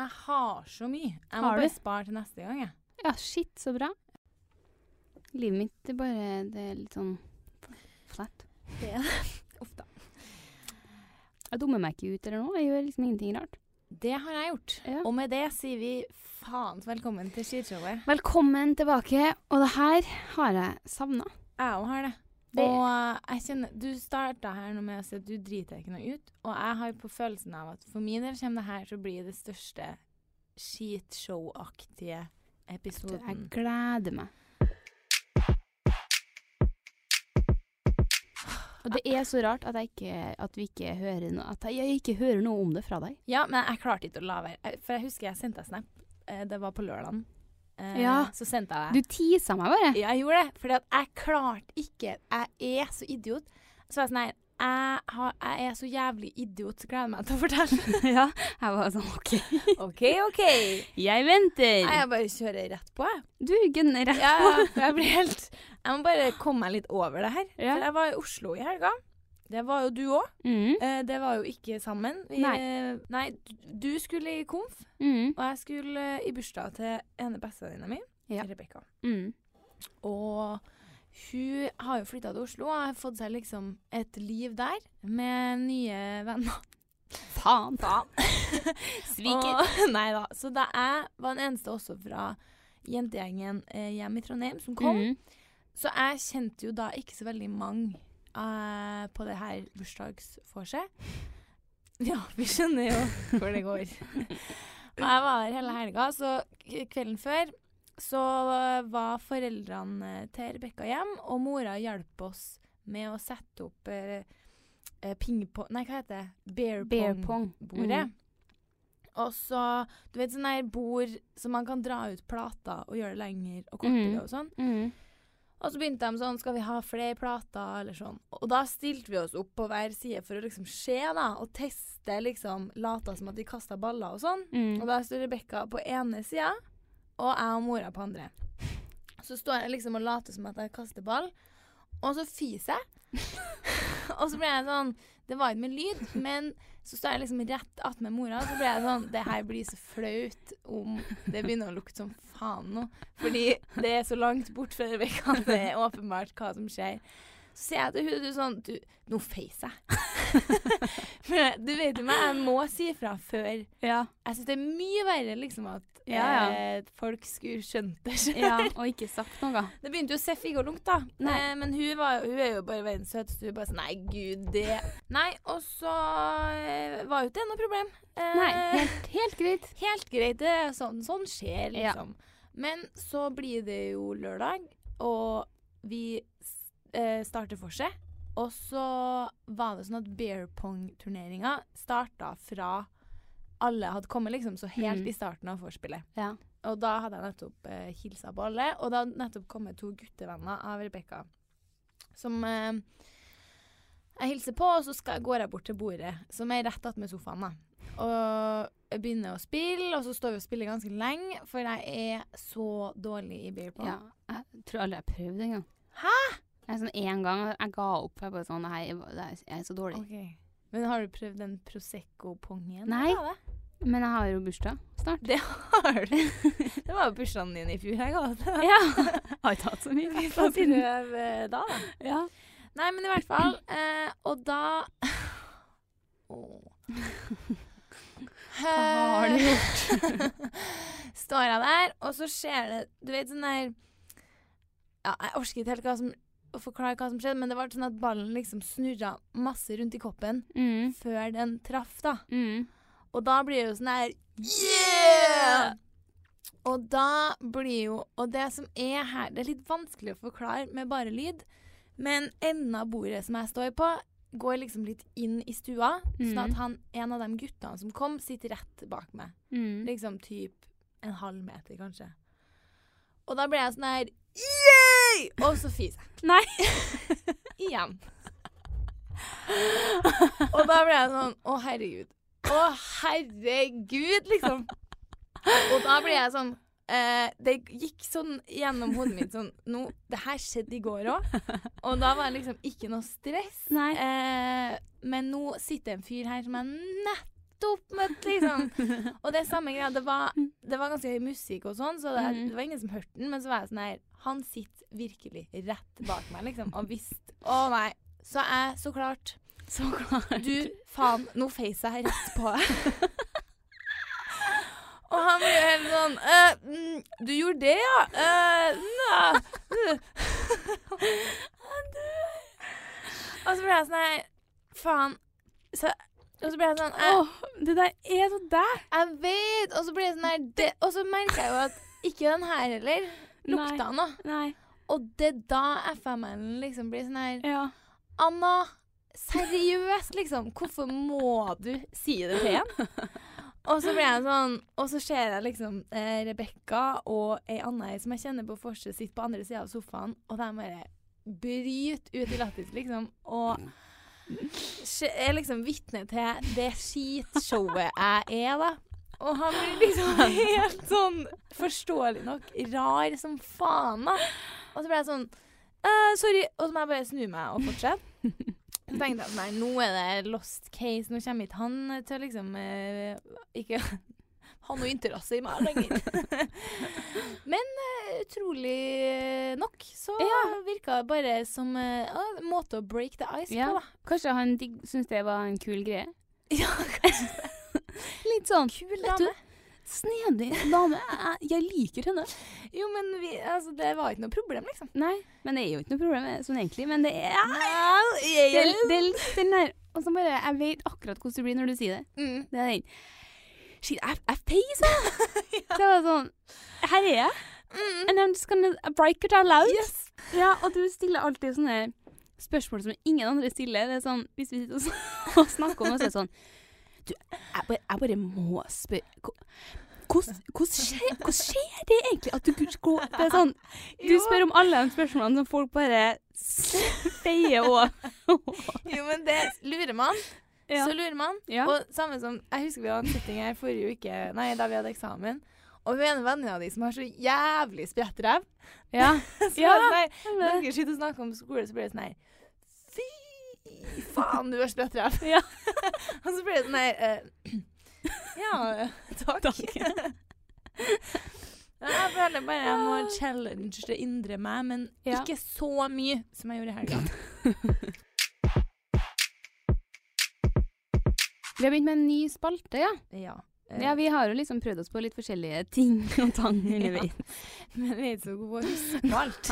jeg har så mye. Jeg må bare spare til neste gang, jeg. Ja, shit, så bra. Livet mitt er bare det er litt sånn flatt. Det er det. Uff da. Jeg dummer meg ikke ut eller noe. Jeg gjør liksom ingenting rart. Det har jeg gjort. Ja. Og med det sier vi faens velkommen til skishowet. Velkommen tilbake. Og det her har jeg savna. Jeg òg har det. Det- Og eh, jeg kjenner Du starta her nå med å si at du driter ikke noe ut. Og jeg har på følelsen av at for min del kommer det her til å bli det største skitshow-aktige Jeg gleder meg. Og det er så rart at, jeg ikke, at vi ikke hører noe At jeg ikke hører noe om det fra deg. Ja, men jeg klarte ikke å la være. For jeg husker jeg sendte deg snap. Eh, Det var på lørdagen. Eh, Ja. Så sendte jeg det. Du tisa meg bare. Ja, jeg gjorde det. At jeg klarte ikke Jeg er så idiot. Så var jeg sånn her jeg, har, jeg er så jævlig idiot, så gleder meg til å fortelle. ja. Jeg var sånn OK. OK, OK. Jeg venter. Nei, Jeg bare kjører rett på, jeg. Du gønner rett på. ja, jeg blir helt Jeg må bare komme meg litt over det her. Ja. For jeg var i Oslo i helga. Det var jo du òg. Mm. Eh, det var jo ikke sammen. Vi, Nei. eh, nei, du skulle i konf, Mm. og jeg skulle eh, i bursdag til ene bestevenninna mi, Ja. Rebekka. Mm. Og hun har jo flytta til Oslo og har fått seg liksom et liv der med nye venner. Faen. Faen. Sviker. Og, nei da. Så da jeg var den eneste også fra jentegjengen eh, hjem i Trondheim som kom, Mm. så jeg kjente jo da ikke så veldig mange eh, på det her bursdagsvorset. Ja, vi skjønner jo hvor det går. Og jeg var der hele helga, så kvelden før så var foreldrene til Rebekka hjem, og mora hjalp oss med å sette opp eh, eh, pingpong Nei, hva heter det? Bear Bear pong. pong-bordet. Mm. Og så Du vet sånn der bord som man kan dra ut plater og gjøre det lenger og kortere mm. og sånn. Mm. Og så begynte de sånn Skal vi ha flere plater, eller sånn. Og da stilte vi oss opp på hver side for å liksom se, da, og teste, liksom. Lata som at vi kasta baller og sånn. Mm. Og da står Rebekka på ene sida, og jeg og mora på andre. Så står jeg liksom og later som at jeg kaster ball, og så fiser jeg. og så ble jeg sånn Det var ikke med lyd, men så står jeg liksom rett attmed mora, så ble jeg sånn Det her blir så flaut om det begynner å lukte som faen nå. Fordi det er så langt bort fra det vi kan, det er åpenbart hva som skjer. Så sier jeg til du sånn Du, nå feis jeg. For du vet jo meg, jeg må si fra før. Ja. Jeg syns det er mye verre liksom at Ja, ja. eh, folk skulle skjønt det sjøl. ja. Og ikke sagt noe. Det begynte jo Seff ikke å lukte, da. Nei. Eh, men hun, var, hun er jo bare verdens søteste. Hun bare sånn Nei, gud, det Nei, og så eh, var jo ikke det noe problem. Eh, Nei, helt, helt greit. helt greit. Det er sånn, sånn skjer, liksom. Men så blir det jo lørdag, og vi eh, starter seg, Og så var det sånn at bear pong-turneringa starta fra alle hadde kommet, liksom, så helt Mm. i starten av vorspielet. Ja. Og da hadde jeg nettopp eh, hilsa på alle, og det hadde nettopp kommet to guttevenner av Rebekka. Som eh, jeg hilser på, og så skal, går jeg bort til bordet, som er rett attmed sofaen. da. Og jeg begynner å spille, og så står vi og spiller ganske lenge, for jeg er så dårlig i beer pong. ja. Jeg tror aldri jeg har prøvd engang. Hæ? Jeg, sånn, en gang jeg ga opp. Jeg bare sånn, her, jeg er så dårlig. Okay. Men har du prøvd den Prosecco-pongen? Nei. Er? Men jeg har jo bursdag snart. Det har du. Det var jo bursdagen din i fjor. Jeg ga det. Ja. Har ikke hatt så mye. Vi får prøve da. Ja. Nei, men i hvert fall. Eh, og da Åh. Hva har du gjort? Står jeg der, og så skjer det Du vet sånn der Ja, jeg orker ikke helt hva som, å forklare hva som skjedde, men det var sånn at ballen liksom snurra masse rundt i koppen Mm. før den traff, da. Mm. Og da blir det jo sånn her Yeah! Og da blir jo Og det som er her Det er litt vanskelig å forklare med bare lyd, men enden av bordet som jeg står på, går liksom litt inn i stua, sånn at Mhm. han, en av de guttene som kom, sitter rett bak meg. Mm. Liksom typ en halv meter, kanskje. Og da ble jeg sånn her Og så fiser jeg. Nei. Igjen. Og da ble jeg sånn Å, herregud. Å, herregud, liksom. Og da ble jeg sånn eh, Det gikk sånn gjennom hodet mitt sånn no, Det her skjedde i går òg. Og da var det liksom ikke noe stress. Eh, men nå sitter en fyr her som jeg nettopp møtte liksom Og det er samme greia. Det var, det var ganske høy musikk og sånn, så det, Mhm. det var ingen som hørte den. Men så var jeg sånn her Han sitter virkelig rett bak meg, liksom, og visste Å nei. Så jeg, så klart Så klart. Du, faen, nå feis jeg rett på. Og han blir jo helt sånn «Eh, mm, Du gjorde det, ja? Uh, nei. Dør. Og så ble jeg sånn her Faen. Så, og så ble jeg sånn jeg, oh, det der er så deg. jeg vet Og så ble jeg sånn her Og så merka jeg jo at ikke den her heller lukta noe. Nei. Og det er da FML-en liksom blir sånn her Ja. Anna, seriøst, liksom. Hvorfor må du si det til en? Og så blir jeg sånn Og så ser jeg liksom eh, Rebekka og ei anna som jeg kjenner på forset, sitter på andre sida av sofaen, og de bare bryter ut i latter, liksom. Og er liksom vitne til det skitshowet jeg er, da. Og han blir liksom helt sånn, forståelig nok, rar som faen, da. Og så ble jeg sånn uh, Sorry. Og så må jeg bare snu meg og fortsette. Så tenkte jeg at nei, nå er det lost case. Nå kommer ikke han til å liksom uh, ikke ha noe interesse i meg lenger. Men uh, utrolig nok så Ja. virka det bare som en en måte å break the ice Ja. på, da. Kanskje han syntes det var en kul greie? Ja, Litt sånn kul dame. Snedig dame. Jeg, liker henne. Jo, men vi, altså, det var ikke noe problem, liksom. Nei, men det er jo ikke noe problem sånn egentlig. Men det er Det, er- det er den der Og så bare Jeg vet akkurat hvordan det blir når du sier det. Mm. Det er den Shit, jeg, jeg peiser! Så jeg var sånn Her er jeg. Mm. And I'm just gonna break it out loud. Yes. Ja, og du stiller alltid sånne spørsmål som ingen andre stiller. Det er sånn, Hvis vi sitter og snakker om noe, så er det sånn Du, jeg bare, jeg bare må spørre hvordan, skjer, skjer det egentlig at du går Det er sånn Du spør om alle de spørsmålene som folk bare feier over. Jo, men det lurer man. Ja. Så lurer man. Ja. Og samme som Jeg husker vi hadde en setting her forrige uke, nei, da vi hadde eksamen. Og hun ene venninna di som har så jævlig sprettræv. ja. Så Ja. Nei, Når dere sitter og snakker om skole, så blir det sånn her Fy faen, du er sprøtt ræv. Ja. og så blir det sånn her uh, Ja, takk. Jeg føler bare jeg må challenge det indre meg, men Ja. ikke så mye som jeg gjorde i helga. Vi har begynt med en ny spalte, ja. Ja. Eh, Ja, Vi har jo liksom prøvd oss på litt forskjellige ting og tang underveis. Men vi er ikke så gode på å huske alt.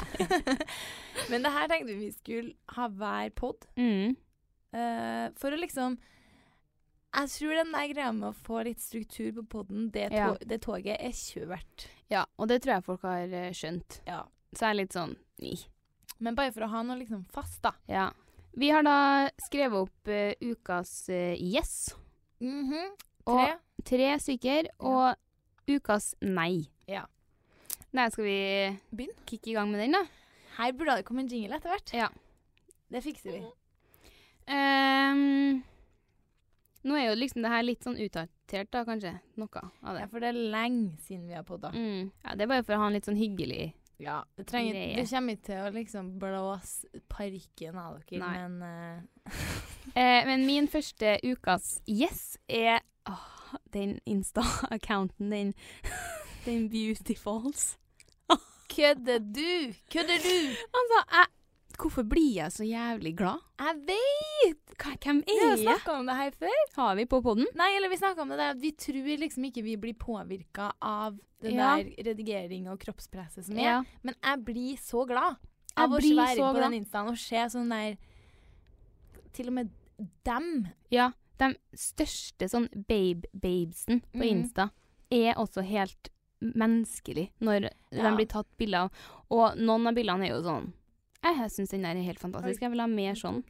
Men det her tenkte vi vi skulle ha hver pod. Mm. Uh, for å liksom Jeg tror den der greia med å få litt struktur på poden, det, Ja. det toget er kjørt. Ja, og det tror jeg folk har eh, skjønt. Ja. Så er det litt sånn Ni. Men bare for å ha noe liksom fast, da. Ja. Vi har da skrevet opp uh, ukas uh, yes. Mhm. -hmm. Tre. Tre stykker. Og ukas nei. Ja. Nei, skal vi Begynn. kicke i gang med den, da. Her burde det komme en jingle etter hvert. Ja. Det fikser vi. Um, nå er jo liksom det her litt sånn utdatert, da, kanskje. Noe av Ja, det. for det er lenge siden vi har podda. Mm. Ja, det er bare for å ha en litt sånn hyggelig Ja, det, trenger, Greie. det kommer ikke til å liksom blåse parken av dere, Nei. men uh. Eh, men min første ukas yes er åh, den Insta-accounten, den, den Beautifuls. Kødder du? Kødder du? Altså, jeg, hvorfor blir jeg så jævlig glad? Jeg vet! er jeg? Vi har snakka om det her før. Har vi på poden? Nei, eller vi snakka om det der at vi tror liksom ikke vi blir påvirka av det Ja. der redigering og kroppspresset som er. Ja. Men jeg blir så glad Jeg av å blir så på glad. den instaen og se sånn der Til og med dem. Ja, de største sånn babe-babesen på Mhm. Insta er også helt menneskelig når Ja. de blir tatt bilder av. Og noen av bildene er jo sånn Jeg syns den der er helt fantastisk. Jeg vil ha mer sånn.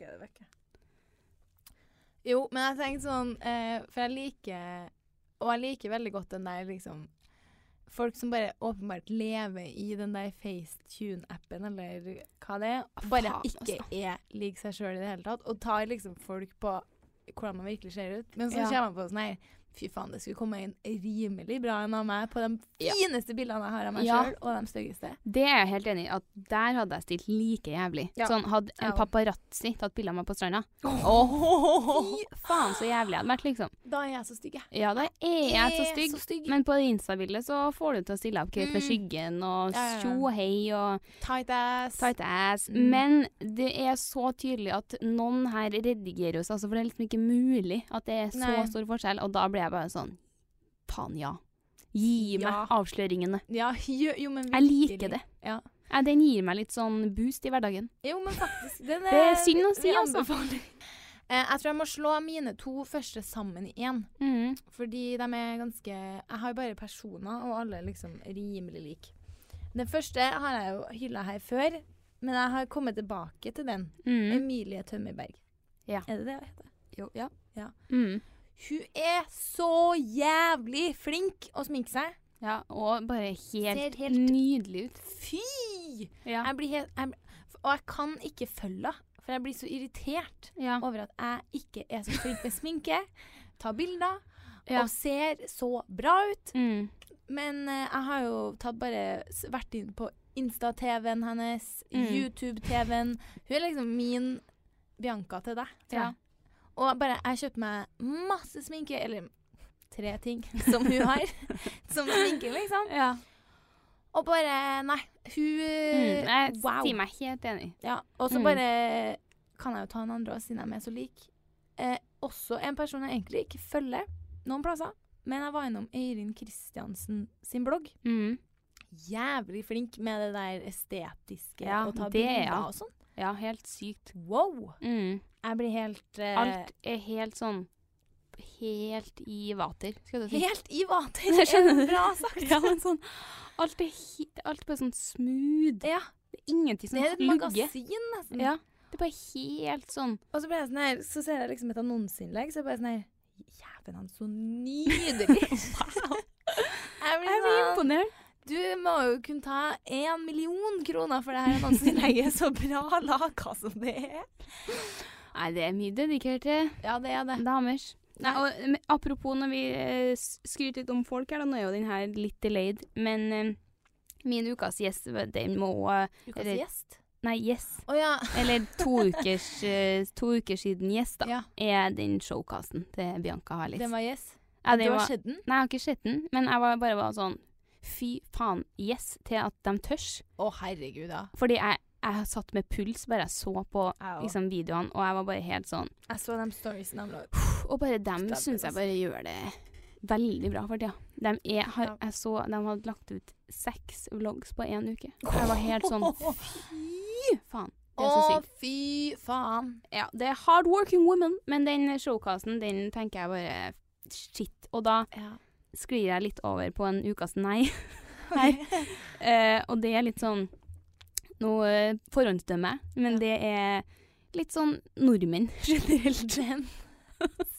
Jo, men jeg tenkte sånn eh, For jeg liker Og jeg liker veldig godt den der liksom Folk som bare åpenbart lever i den der FaceTune-appen, eller hva det er. Bare ikke altså. er lik seg sjøl i det hele tatt. Og tar liksom folk på hvordan man virkelig ser ut. Men så Ja. kommer man på sånn her Fy faen, det skulle komme inn rimelig bra en av meg på de Ja. fineste bildene jeg har av meg Ja. sjøl, og de styggeste. Det er jeg helt enig i. At der hadde jeg stilt like jævlig. Ja. Sånn Hadde en paparazzi tatt bilde av meg på stranda Oh. Fy faen, så jævlig jeg hadde vært, liksom. Da er jeg så stygg, jeg. Ja, da er jeg så stygg. Så stygg. Men på det Insta-bildet så får du til å stille opp Kate med Mm. skyggen og Ja, ja, ja. hei og Tight ass. tight ass. Mm. Men det er så tydelig at noen her redigerer oss, altså, for det er liksom ikke mulig at det er så Nei. stor forskjell. Og da blir jeg bare sånn Faen, ja. Gi meg Ja. avsløringene. Ja, jo, jo, men Jeg liker det. Ja. Ja, den gir meg litt sånn boost i hverdagen. Jo, men faktisk. Den Det er synd å si, altså. Eh, jeg tror jeg må slå mine to første sammen i én. Mm. Fordi de er ganske Jeg har bare personer, og alle er liksom rimelig like. Den første har jeg jo hylla her før, men jeg har kommet tilbake til den. Mm. Emilie Tømmerberg. Ja. Er det det hun heter? Jo. Ja. Mm. Hun er så jævlig flink å sminke seg. Ja, og bare helt, helt- nydelig ut. Fy! Ja. Jeg blir helt jeg, Og jeg kan ikke følge henne, for jeg blir så irritert ja. over at jeg ikke er så flink med sminke. tar bilder Ja. og ser så bra ut. Mm. Men uh, jeg har jo tatt bare vært inn på Insta-TV-en hennes, Mm. YouTube-TV-en. Hun er liksom min Bianca til deg. tror Ja. jeg. Og bare jeg kjøpte meg masse sminke, eller tre ting som hun har, som sminke, liksom. ja. Og bare Nei, hun Mm. Jeg Wow. sier meg helt enig. Ja, og så Mm. bare kan jeg jo ta en andre også, siden de er så like. Eh, også en person jeg egentlig ikke følger noen plasser, men jeg var innom Eirin Kristiansen sin blogg. Mm. Jævlig flink med det der estetiske Ja, og ta er bilder ja. og sånn. Ja, helt sykt. Wow! Mm. Jeg blir helt eh, Alt er helt sånn Helt i vater, si. Helt i vater. det skjønner Er. Bra sagt. Ja, men sånn Alt er he alt bare sånn smooth. Ja, Det er ingenting det er et lugge. magasin, nesten. Ja. Det er bare helt sånn Og så, ble jeg sånn her, så ser jeg liksom et annonseinnlegg, så er jeg bare sånn her Jæven, han så nydelig. Blir Jeg blir sånn imponert. Du må jo kunne ta én million kroner for det her annonseinnlegget. Så bra laga som det er. Nei, det er mye dedikerte Ja, det er det. damers. Nei, og, apropos når vi eh, skryter litt om folk her, da, nå er jo den her litt delayed, men eh, min ukas gjest, den må eh, Ukas gjest. Nei, yes. Oh, ja. Eller to ukers, eh, to uker siden gjest, da, ja. er den showcasten til Bianca Harlis. Den var yes. ja, du har var, sett den? Nei, jeg har ikke sett den, men jeg var bare var sånn Fy faen, yes, til at de tørs. Å, herregud, ja. Fordi jeg, jeg satt med puls bare jeg så på liksom, videoene, og jeg var bare helt sånn jeg så de storiesene de la ut. Og bare dem syns jeg altså. bare gjør det veldig bra for tida. De er, har, jeg så de hadde lagt ut seks vlogs på én uke. Jeg var helt sånn Fy faen. Det er så Å, sykt. fy faen. Ja, det er hard working women, men den showcasten, den tenker jeg bare Shit. Og da Ja. sklir jeg litt over på en ukas nei. Nei. Eh, og det er litt sånn Noe uh, forhåndsdømmer men Ja. det er litt sånn nordmenn generelt.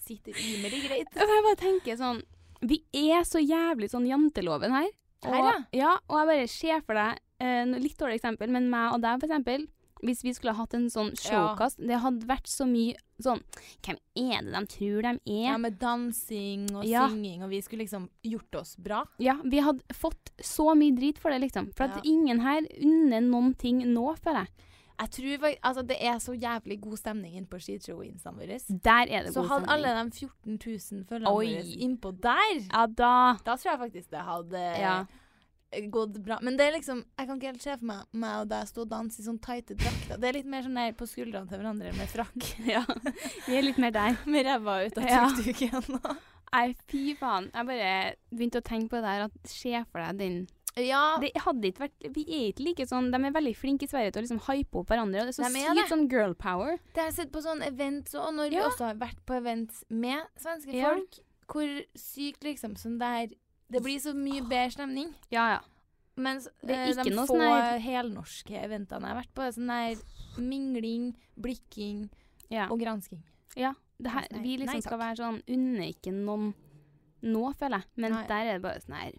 Sitter rimelig greit. Og jeg bare tenker sånn Vi er så jævlig sånn janteloven her. Og, Her, ja. ja. Og jeg bare ser for deg eh, Litt dårlig eksempel, men meg og deg, for eksempel. Hvis vi skulle ha hatt en sånn showcast, det hadde vært så mye sånn Hvem er det de tror de er? Ja, med dansing og Ja. synging, og vi skulle liksom gjort oss bra. Ja, vi hadde fått så mye drit for det, liksom. For at ingen her unner noen ting nå, føler jeg. Jeg tror altså, det er så jævlig god stemning inne på skishow-instaen vår. Der er det Så god hadde stemning. alle de 14 000 følgerne våre innpå der, Ja da. da tror jeg faktisk det hadde Ja. gått bra. Men det er liksom Jeg kan ikke helt se for meg meg og deg stå og danse i sånn tighte drakter. Det er litt mer sånn der på skuldrene til hverandre med frakk. ja. Vi er litt mer der. med ræva ut av Ja. tuk-tuken. Nei, fy faen. Jeg bare begynte å tenke på det her, at se for deg den ja. Det hadde ikke vært Vi er ikke like sånn De er veldig flinke i Sverige til å liksom hype opp hverandre. Og det er så sykt det. sånn girl power. Det har jeg sett på sånne events, og når vi også har vært på events med svenske Ja. folk, hvor sykt liksom sånn der Det blir så mye bedre stemning. Ja, ja. Mens Det er eh, ikke de noe få sånn helnorske eventene jeg har vært på, er sånn der mingling, blikking ja. og gransking. ja. Det her, vi liksom nei, skal være sånn Unner ikke noen nå, føler jeg. Men Nei. der er det bare sånn her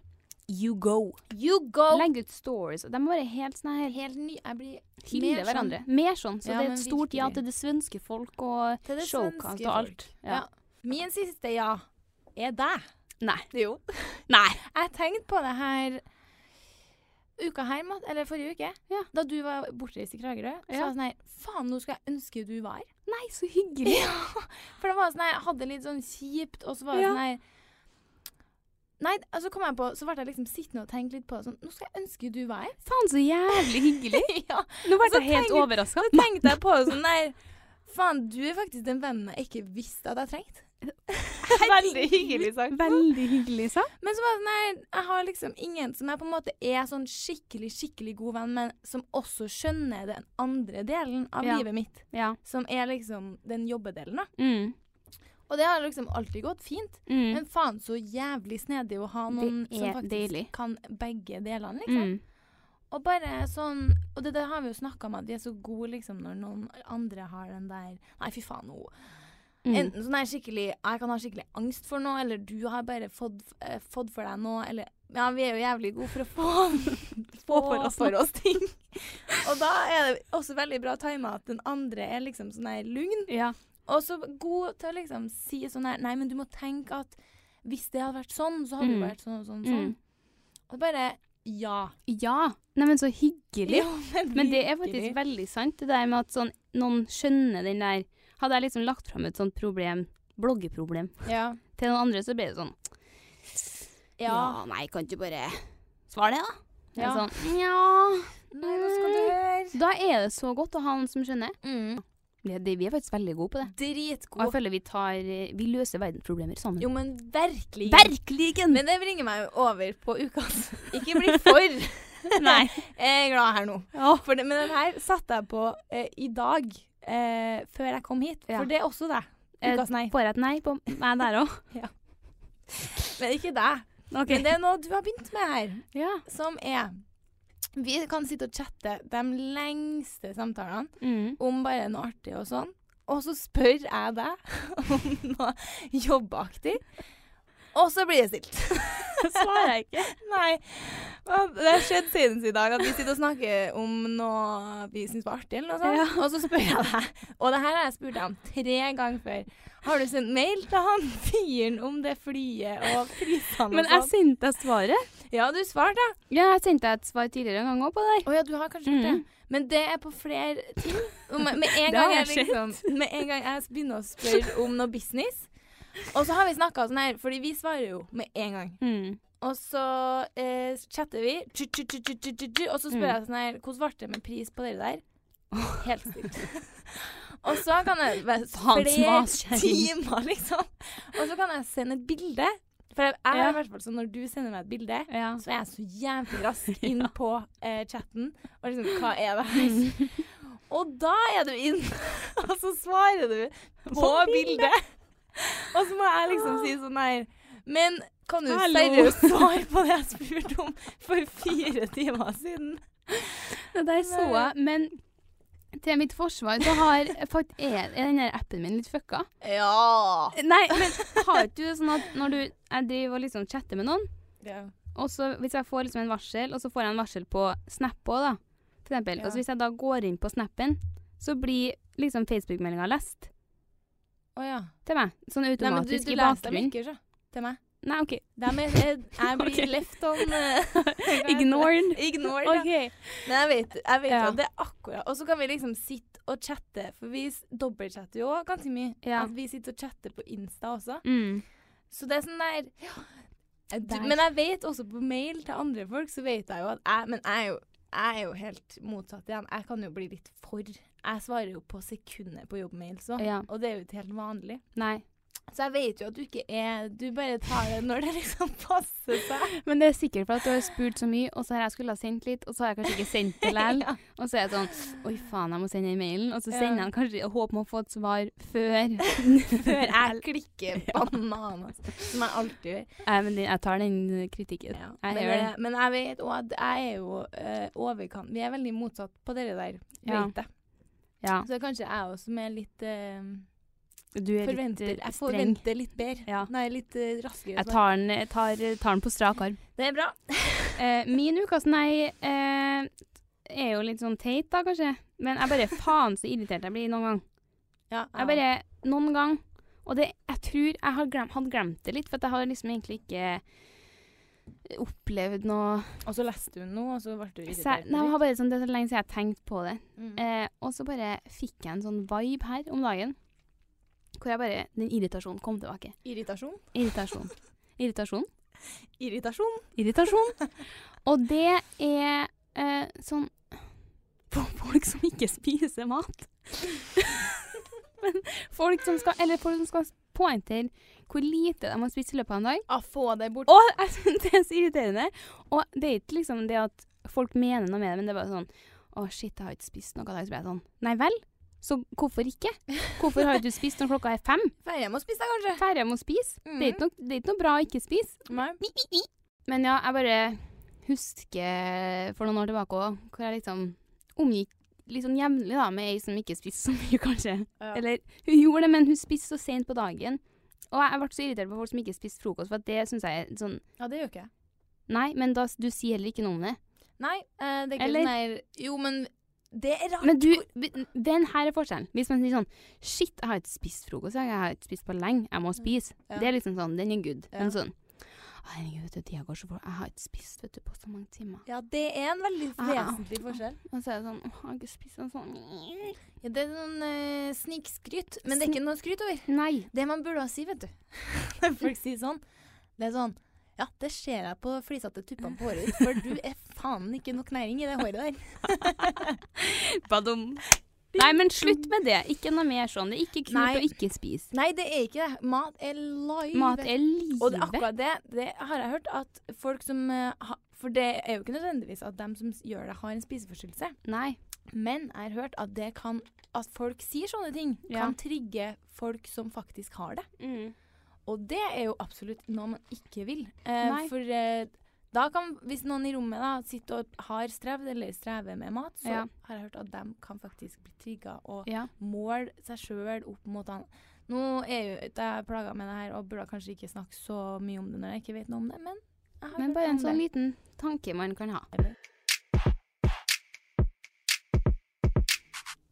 You go. You go! Legg ut stories. De må være helt sånn her Helt ny Jeg blir Hylle mer hverandre. sånn- Mer sånn. Så Ja, det er et stort ja til det svenske folk og showkant showcast og alt. Ja. Ja. Min siste ja er deg. Nei. Jo. Nei. Jeg tenkte på det her uka her, eller forrige uke, Ja. da du var bortreist i Kragerø, så Ja. var jeg sånn her Faen, nå skulle jeg ønske du var her. Nei, så hyggelig. For det var sånn her, hadde det litt sånn kjipt, og så var det Ja. sånn her Nei, altså kom jeg på, så ble jeg liksom sittende og tenke litt på sånn Nå skal jeg ønske du var her. Faen, så jævlig hyggelig. ja. Nå ble jeg helt overraska. Så tenkte jeg på sånn Nei, Faen, du er faktisk den vennen jeg ikke visste at jeg trengte. Veldig hyggelig sagt. Veldig hyggelig sagt. Men så var det nei, jeg har liksom ingen som jeg på en måte er sånn skikkelig, skikkelig god venn, men som også skjønner den andre delen av Ja. livet mitt. Ja. Som er liksom den jobbedelen, da. Mm. Og det har liksom alltid gått fint. Mm. Men faen så jævlig snedig å ha noen som faktisk deilig. kan begge delene, liksom. Mm. Og bare sånn Og det, det har vi jo snakka om, at vi er så gode liksom når noen andre har den der Nei, fy faen, hun. Mm. Enten sånn er skikkelig Jeg kan ha skikkelig angst for noe, eller du har bare fått, eh, fått for deg noe, eller Ja, vi er jo jævlig gode for å få, få for oss for oss ting. og da er det også veldig bra tima at den andre er liksom sånn her lugn. Ja. Og så god til å liksom si sånn her Nei, men du må tenke at hvis det hadde vært sånn, så hadde Mm. det vært sånn og sånn. sånn. Mm. Og bare Ja. Ja. Neimen, så hyggelig. Jo, men, Men det er faktisk veldig sant, det der med at sånn, noen skjønner den der Hadde jeg liksom lagt fram et sånt problem, bloggeproblem, Ja. til noen andre, så ble det sånn Ja. Ja, nei, kan du bare svare det, da? Ja. Sånn, ja Nei, nå skal du høre. Da er det så godt å ha noen som skjønner. Mm. Vi er, vi er faktisk veldig gode på det. Og jeg føler vi tar Vi løser verdensproblemer sammen. Jo, men virkelig. Virkelig! Men det bringer meg jo over på ukas. Ikke bli for. Nei. Jeg er glad her nå. Ja. Det, men den her satte jeg på eh, i dag, eh, før jeg kom hit. Ja. For det er også deg. Eh, Ukas nei. Får jeg et nei på meg der òg? Men ikke deg. Men det er noe du har begynt med her, Ja. som er Vi kan sitte og chatte de lengste samtalene Mm. om bare noe artig og sånn. Og så spør jeg deg om noe jobbaktig, og så blir det stilt. Svarer jeg ikke. Nei. Det har skjedd senest i dag at vi sitter og snakker om noe vi syns var artig, eller noe sånt. Ja. Og så spør jeg deg, og det her har jeg spurt deg om tre ganger før. Har du sendt mail til han fyren om det flyet og prisene Men jeg sånn? sendte deg svaret. Ja, du svarte. Ja, jeg sendte et svar tidligere en gang òg på det der. Å ja, du har kanskje gjort Mm. det. Men det er på flere ting. Med, med, en Det gang jeg liksom, med en gang jeg begynner å spørre om noe business, og så har vi snakka sånn her, fordi vi svarer jo med en gang. Mm. Og så eh, chatter vi, og så spør Mm. jeg sånn her Hvordan ble det med pris på dere der? Helt stilt. og så kan jeg være flere timer, liksom. Og så kan jeg sende et bilde. For jeg, er Ja. i hvert fall sånn når du sender meg et bilde, Ja. så er jeg så jævlig rask inn på eh, chatten. Og liksom Hva er det her? og da er du inn, og så svarer du på På bildet. bildet. Og så må jeg liksom si sånn her Men kan du seriøst svare på det jeg spurte om for fire timer siden? Det der så jeg, men til mitt forsvar så har faktisk er, er den der appen min litt fucka. Ja. Nei, men har ikke du det sånn at når du jeg driver og liksom chatter med noen, ja. og så hvis jeg får liksom en varsel, og så får jeg en varsel på Snap òg, da, for eksempel, Ja. og så hvis jeg da går inn på Snappen, så blir liksom Facebook-meldinga lest Å ja. til meg, sånn Nei, men du, automatisk du i bakgrunnen. Til meg. Nei, OK. Dem er, jeg, blir okay. left on eh, Ignored. Ignored, ja. Okay. Men jeg vet, jeg vet Ja. at det er akkurat Og så kan vi liksom sitte og chatte, for vi dobbeltchatter jo ganske mye. Ja. At vi sitter og chatter på Insta også. Mm. Så det er sånn der ja. Der. Men jeg vet også på mail til andre folk, så vet jeg jo at jeg Men jeg er jo, jeg er jo helt motsatt igjen. Jeg kan jo bli litt for Jeg svarer jo på sekunder på jobbmail, så. Ja. Og det er jo ikke helt vanlig. Nei. Så jeg vet jo at du ikke er Du bare tar det når det liksom passer seg. Men det er sikkert for at du har spurt så mye, og så har jeg skulle ha sendt litt, og så har jeg kanskje ikke sendt det likevel. Ja. Og så er jeg sånn Oi, faen, jeg må sende den mailen. Og så sender jeg den kanskje og håper om å få et svar før. Før jeg klikker banan, altså. Som jeg alltid gjør. Nei, men jeg tar den kritikken. Ja. Jeg Men, det. men jeg vet òg at jeg er jo eh, overkant Vi er veldig motsatt på dere der, vet jeg. Ja. Så kanskje jeg også som er litt eh, Du er forventer, litt eh, Jeg streng. forventer litt bedre. Ja. Nei, litt uh, raskere. Jeg tar den, jeg tar, tar den på strak arm. Det er bra. Eh, min ukas nei eh, er jo litt sånn teit, da, kanskje. Men jeg bare faen så irritert jeg blir noen gang. Ja, Jeg bare Noen gang. Og det, jeg tror jeg har glemt, hadde glemt det litt, for jeg har liksom egentlig ikke opplevd noe Og så leste du noe, og så ble du irritert. nei, jeg har bare sånn, Det er så lenge siden jeg har tenkt på det. Mm. Eh, og så bare fikk jeg en sånn vibe her om dagen. Hvor jeg bare Den irritasjonen kom tilbake. Irritasjon. Irritasjon. Irritasjon. Irritasjon. Irritasjon. Og det er eh, sånn For folk som ikke spiser mat. Men folk som skal Eller folk som skal poengtere hvor lite de har spist i løpet av en dag. Ja, få deg bort. Og jeg synes det er så irriterende. Og det er ikke liksom det at folk mener noe med det, men det er bare sånn Å, shit, jeg har ikke spist noe av det, Så blir jeg sånn Nei vel? Så hvorfor ikke? Hvorfor har du spist når klokka er fem? Ferie må spise, kanskje. Færre må spise. Det, er ikke noe, det er ikke noe bra å ikke spise. Nei. Men ja, jeg bare husker for noen år tilbake òg, hvor jeg liksom omgikk litt sånn jevnlig da, med ei som ikke spiste så mye, kanskje. Ja. Eller hun gjorde det, men hun spiste så sent på dagen. Og jeg ble så irritert på folk som ikke spiste frokost, for det syns jeg er sånn Ja, det gjør ikke jeg. Nei, men da, du sier heller ikke noe om det. Nei, eh, det er ikke Eller- sånn her Jo, men det er rart. Men du, den her er forskjellen. Hvis man sier sånn Shit, jeg har ikke spist frokost, jeg har ikke spist på lenge, jeg må spise. Ja. Det er liksom sånn, den er good. Ja. Men sånn Herregud, vet du, tida går så fort. Jeg har ikke spist vet du, på så mange timer. Ja, det er en veldig vesentlig ah. vesentlig forskjell. Og så er det sånn Å, jeg har ikke spist en sånn Ja, det er sånn uh, snikskryt, men det er ikke noe skryt over. Nei. Det man burde si, vet du. Når folk sier sånn. Det er sånn Ja, det ser jeg på flisete tuppene på håret ditt, for du er faen ikke noe næring i det håret der. Badum. Nei, men slutt med det. Ikke noe mer sånn. Det er ikke kult Nei. å ikke spise. Nei, det er ikke det. Mat er live. Mat er live. Og det, akkurat det, det har jeg hørt at folk som eh, ha, For det er jo ikke nødvendigvis at dem som gjør det, har en spiseforstyrrelse. Nei. Men jeg har hørt at det kan At folk sier sånne ting, Ja. kan trigge folk som faktisk har det. Mm. Og det er jo absolutt noe man ikke vil. Eh, for eh, da kan, hvis noen i rommet da sitter og har strevd eller strever med mat, så Ja. har jeg hørt at de kan faktisk bli trigga og Ja. måle seg sjøl opp mot han. Nå er jo jeg plaga med det her og burde kanskje ikke snakke så mye om det når jeg ikke vet noe om det, men jeg har Men hørt bare en sånn liten tanke man kan ha.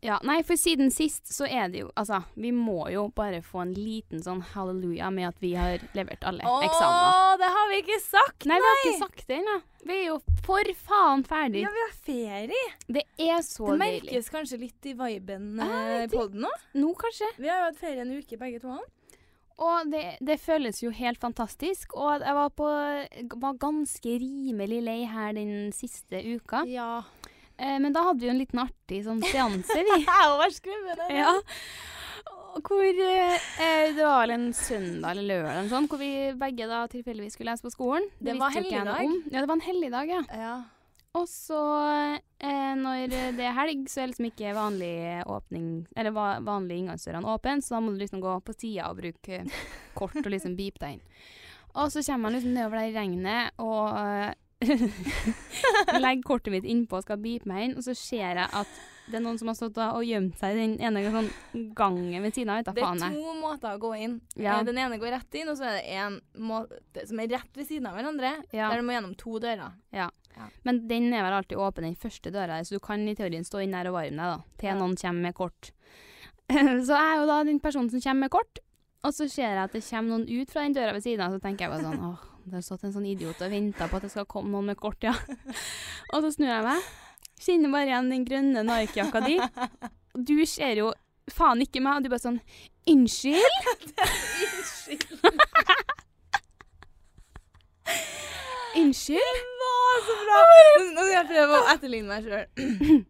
Ja, nei, for siden sist så er det jo Altså, vi må jo bare få en liten sånn halleluja med at vi har levert alle eksamener. Å, det har vi ikke sagt! Nei, Nei, vi har ikke sagt det ennå. Vi er jo for faen ferdig. Ja, vi har ferie. Det er så Det deilig. merkes kanskje litt i viben eh, på den nå. Nå, kanskje. Vi har jo hatt ferie en uke, begge to. Og det, det føles jo helt fantastisk. Og jeg var, på, var ganske rimelig lei her den siste uka. Ja. Eh, men da hadde vi jo en liten artig sånn seanse, vi. Ja. Hvor eh, eh, Det var vel en søndag eller lørdag eller sånn, hvor vi begge da tilfeldigvis skulle lese på skolen. Det det var helligdag. Ja, det var en helligdag, ja. Ja. Og så, eh, når det er helg, så er liksom ikke vanlig åpning Eller va vanlig inngangsdørene åpne, så da må du liksom gå på sida og bruke kort og liksom beepe deg inn. Og så kommer man liksom nedover det i regnet og eh, legger kortet mitt innpå og skal beepe meg inn, og så ser jeg at det er noen som har stått og gjemt seg i den ene sånn gangen ved siden av. Det er to måter å gå inn. Ja. Eh, Den ene går rett inn, og så er det en måte som er rett ved siden av hverandre. Ja. Der du må gjennom to dører. Ja. Men den er vel alltid åpen, den første døra så du kan i teorien stå inn der og varme deg, da, til noen kommer med kort. så jeg er jo da den personen som kommer med kort, og så ser jeg at det kommer noen ut fra den døra ved siden av, så tenker jeg bare sånn åh, det har stått en sånn idiot og venta på at det skal komme noen med kort, ja. og så snur jeg meg, kjenner bare igjen den grønne Nike-jakka di. Du ser jo faen ikke meg, og du bare sånn Unnskyld? Unnskyld. Unnskyld? Det var så bra! Nå skal jeg prøve å etterligne meg sjøl.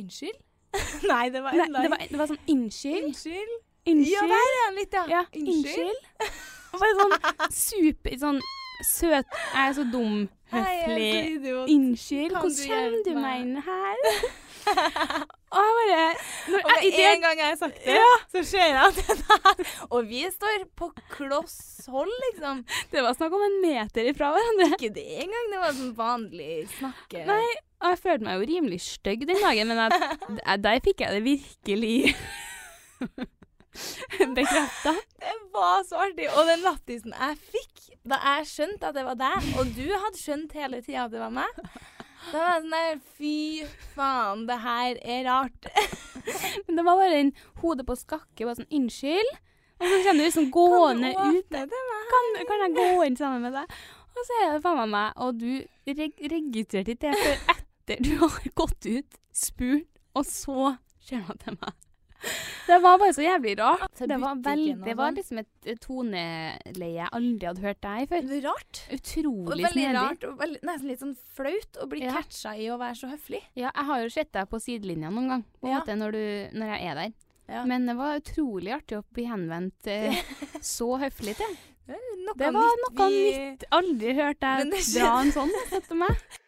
Unnskyld? Nei, det var Nei, lang det var, det var sånn Unnskyld? Unnskyld? Unnskyld? Ja, der er han litt, ja. Ja, unnskyld. Og Bare sånn super sånn søt Jeg er så dum. Høflig. Unnskyld, hvordan kommer du meg inn her? Og jeg bare når Og med en gang jeg har sagt det, så ser jeg at det der Og vi står på kloss hold, liksom. Det var snakk om en meter ifra hverandre. Ikke det engang. Det var sånn vanlig snakke... Nei, og jeg følte meg jo rimelig stygg den dagen, men jeg, der fikk jeg det virkelig bekrefta. Det var så artig. Og den lattisen jeg fikk da jeg skjønte at det var deg, og du hadde skjønt hele tida at det var meg Da var jeg sånn der Fy faen, det her er rart. Men det var bare en hodet på skakke. Bare sånn Unnskyld? Og så kommer du liksom gående ut. Kan, kan jeg gå inn sammen med deg? Og så er det faen meg meg, og du reg registrerte ikke det før etter du har gått ut, spurt, og så ser du til meg. Det var bare så jævlig rart. Det var, veldig, det var liksom et eh, toneleie jeg aldri hadde hørt deg før. Rart. Utrolig veldig snedig. rart, og veldig, nesten litt sånn flaut å bli Ja. catcha i å være så høflig. Ja, jeg har jo sett deg på sidelinja noen gang, på en Ja. måte, når, du, når jeg er der. Ja. Men det var utrolig artig å bli henvendt eh, så høflig til. Det, Det var nytt noe vi- nytt. Aldri hørt deg dra en sånn etter meg.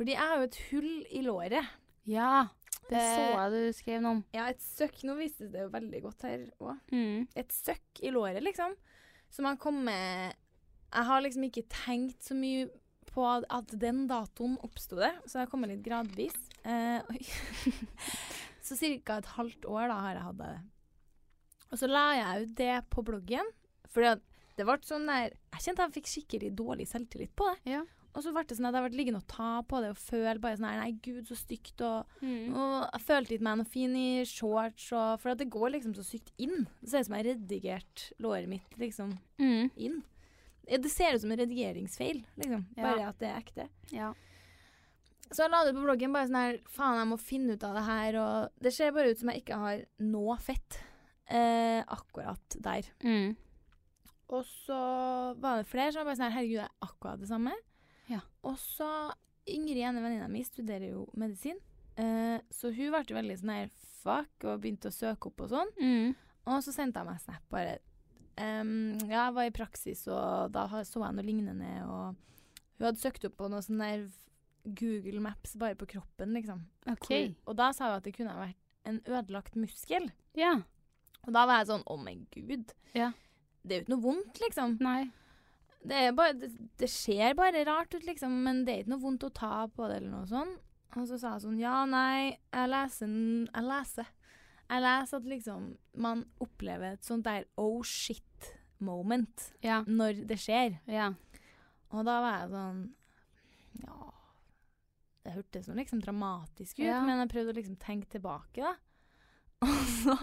Fordi jeg har jo et hull i låret. Ja, det Eh, så jeg du skrev noe om. Ja, et søkk. Nå vises det jo veldig godt her òg. Mm. Et søkk i låret, liksom. Som har kommet Jeg har liksom ikke tenkt så mye på at- den datoen oppsto det, så det har kommet litt gradvis. Eh, så ca. et halvt år da har jeg hatt det. Og så la jeg ut det på bloggen, fordi at det ble sånn der Jeg kjente jeg fikk skikkelig dårlig selvtillit på det. Ja. Og så ble det sånn at jeg ble liggende og ta på det og føle bare sånn her Nei, gud, så stygt. Og, Mm. og jeg følte ikke meg noe fin i shorts. Og, for at det går liksom så sykt inn. Det ser ut som jeg har redigert låret mitt liksom Mm. inn. Det ser ut som en redigeringsfeil, liksom. Ja. Bare at det er ekte. Ja. Så jeg la det på bloggen bare sånn her Faen, jeg må finne ut av det her. Og det ser bare ut som jeg ikke har noe fett eh, akkurat der. Mm. Og så var det flere som var bare sånn her Herregud, det er akkurat det samme. Ja. Og så Ingrid, ene venninna mi, studerer jo medisin. Eh, så hun ble veldig sånn her fuck og begynte å søke opp og sånn. Mm. Og så sendte jeg meg snap bare um, Ja, jeg var i praksis, og da så jeg noe lignende, og hun hadde søkt opp på noe sånn der Google Maps bare på kroppen, liksom. Okay. Og da sa hun at det kunne ha vært en ødelagt muskel. Ja. Og da var jeg sånn, å men gud. Ja. Det er jo ikke noe vondt, liksom. Nei. Det, er bare, det, det ser bare rart ut, liksom, men det er ikke noe vondt å ta på det, eller noe sånt. Og så sa jeg sånn, ja, nei, jeg leser, jeg leser. Jeg leser at liksom, man opplever et sånt der oh shit moment Ja. når det skjer. Ja. Og da var jeg sånn, ja, det hørtes noe liksom dramatisk ut, Ja. men jeg prøvde å liksom tenke tilbake da. Og så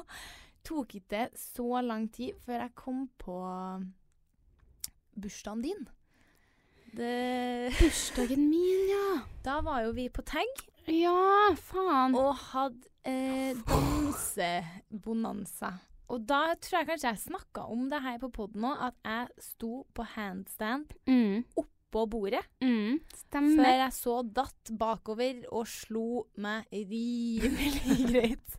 tok ikke det så lang tid før jeg kom på bursdagen din. Det, Bursdagen min, ja. da var jo vi på tagg Ja, faen. og hadde eh, dansebonanza. Og da tror jeg kanskje jeg snakka om det her på poden òg, at jeg sto på handstand Mm. oppå bordet Mm. før jeg så datt bakover og slo meg rimelig greit.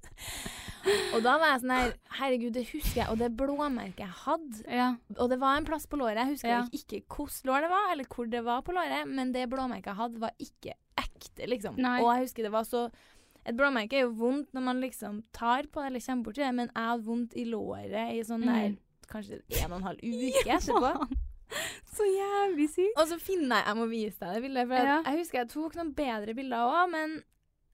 Og da var jeg sånn her Herregud, det husker jeg. Og det blåmerket jeg hadde Ja. Og det var en plass på låret. Jeg husker Ja. ikke hvilket lår det var, eller hvor det var på låret, men det blåmerket jeg hadde, var ikke ekte, liksom. Nei. Og jeg husker det var så Et blåmerke er jo vondt når man liksom tar på det eller kommer borti det, men jeg hadde vondt i låret i sånn der Mm. kanskje en og en halv uke etterpå. Så jævlig sykt. Og så finner jeg Jeg må vise deg det bildet. For Ja. jeg husker jeg tok noen bedre bilder òg, men